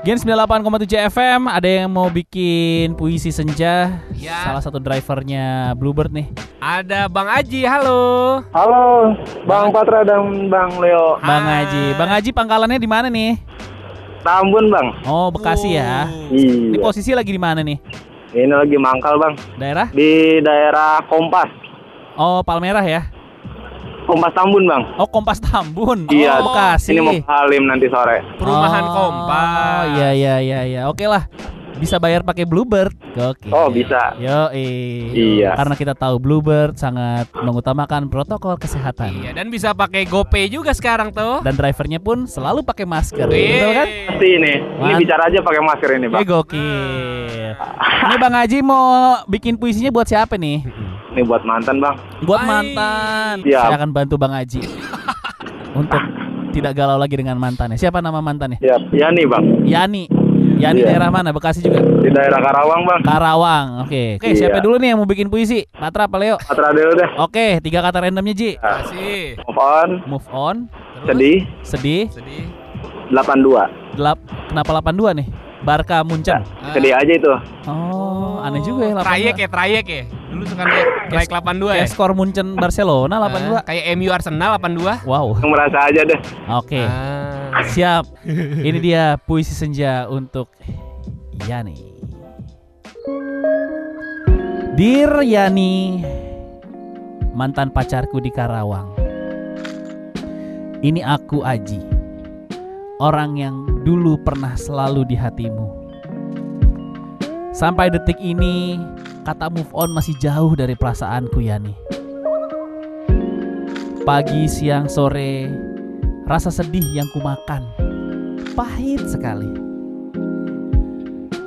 Gen 98,7 FM ada yang mau bikin puisi senja Ya. Salah satu drivernya Bluebird nih Ada Bang Aji, halo. Halo, Bang Patra dan Bang Leo. Bang Hai. Haji Bang Haji pangkalannya di mana nih? Tambun, Bang. Oh Bekasi ya. Ini Iya. posisi lagi di mana nih? Ini lagi mangkal, Bang. Daerah? Di daerah Kompas. Oh Palmerah ya? Kompas Tambun, Bang. Oh Kompas Tambun Iya. Oh Bekasi Ini mau Halim nanti sore. Perumahan Oh, Kompas. Iya iya iya iya. Oke lah. Bisa bayar pakai Bluebird. Oke. Oh, bisa. Yo Iya. Karena kita tahu Bluebird sangat mengutamakan protokol kesehatan. Iya, dan bisa pakai GoPay juga sekarang tuh. Dan drivernya pun selalu pakai masker. Wih. Betul kan? Pasti ini. Ini bicara aja pakai masker ini, Eh Bang. gokil. Ini Bang Haji mau bikin puisinya buat siapa nih? Ini buat mantan, Bang. Buat Hai. mantan. Siap. Saya akan bantu Bang Haji untuk tidak galau lagi dengan mantannya. Siapa nama mantannya? Ya, ya nih, Bang. Yani. Yani Iya. daerah mana? Bekasi juga. Di daerah Karawang, Bang. Karawang. Oke. Oke, Iya. siapa dulu nih yang mau bikin puisi? Patra apa Leo? Patra dulu deh. Oke, tiga kata randomnya Ji. Nah, Kasih. move on. Move on, Terus? Sedih. sedih, Sedih. 82. delap, kenapa 82 nih? Barca Munchen. Ah. Sedih aja itu. Oh, aneh juga ya 82. Trayek ya, trayek ya. Dulu suka naik naik 82 ya. Kayak skor Munchen Barcelona 82. Ah, kayak MU Arsenal 82. Wow. Yang merasa aja deh. Oke. Ah. Siap. Ini dia puisi senja untuk Yani. Dear Yani, mantan pacarku di Karawang. Ini aku Aji. Orang yang dulu pernah selalu di hatimu. Sampai detik ini, kata move on masih jauh dari perasaanku Yani. Pagi, siang, sore, rasa sedih yang kumakan pahit sekali.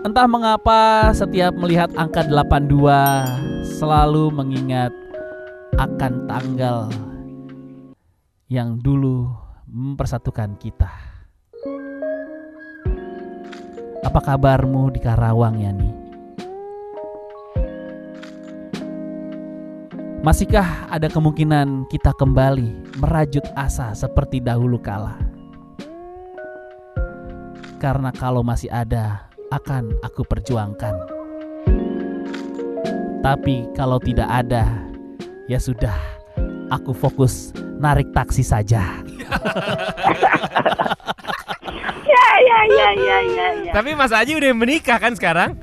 Entah mengapa setiap melihat angka 82 selalu mengingat akan tanggal yang dulu mempersatukan kita. Apa kabarmu di Karawang Yani? Masihkah ada kemungkinan kita kembali merajut asa seperti dahulu kala? Karena kalau masih ada, akan aku perjuangkan. Tapi kalau tidak ada, ya sudah, aku fokus narik taksi saja. Tapi Mas Aji udah menikah kan sekarang?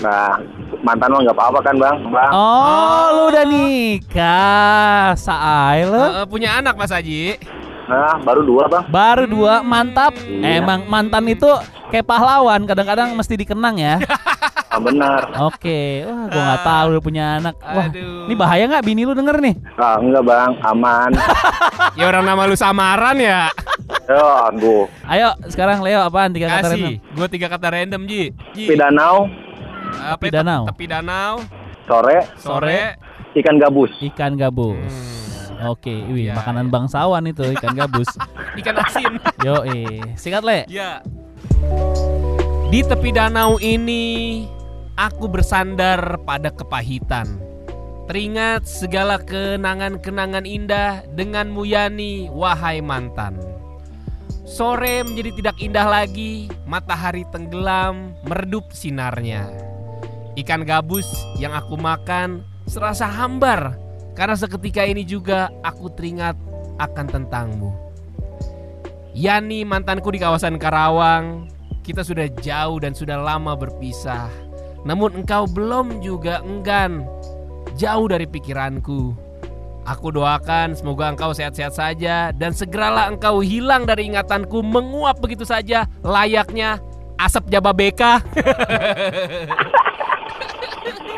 Nah, mantan mah nggak apa-apa kan, Bang? Bang. Oh, lu udah nikah, saai lu. Eh, punya anak Mas Aji. Nah, baru dua, Bang. Baru dua, mantap. Iya. Emang mantan itu kayak pahlawan, kadang-kadang mesti dikenang ya. Ah, benar. Oke, wah gua nggak tahu lu punya anak. Wah, Aduh. ini bahaya nggak bini lu denger nih? Ah, enggak, Bang. Aman. Ya orang nama lu samaran ya. Yo, aduh. Ayo, sekarang Leo apaan tiga kata random? Gue tiga kata random Ji. Ji. Tepi danau, Apa Tepi itu? danau. Tepi danau. sore, Sore. ikan gabus. Ikan gabus. Hmm. Oke, wih, Ya, makanan bangsawan itu ikan gabus. Ikan asin. Yo, eh, singkat le. Ya. Di tepi danau ini aku bersandar pada kepahitan. Teringat segala kenangan-kenangan indah dengan Muyani, wahai mantan. Sore menjadi tidak indah lagi, matahari tenggelam, meredup sinarnya. Ikan gabus yang aku makan serasa hambar karena seketika ini juga aku teringat akan tentangmu. Yani mantanku di kawasan Karawang Kita sudah jauh dan sudah lama berpisah Namun engkau belum juga enggan Jauh dari pikiranku Aku doakan semoga engkau sehat-sehat saja Dan segeralah engkau hilang dari ingatanku Menguap begitu saja Layaknya asap Jababeka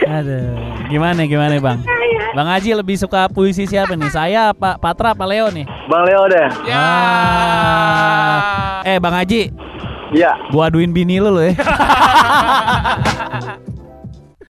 Aduh, gimana gimana bang? Bang Haji lebih suka puisi siapa nih? Saya apa Patra apa Leo nih? Bang Leo deh. Ya Ah. Eh Bang Haji, Iya. gua aduin bini lu loh ya.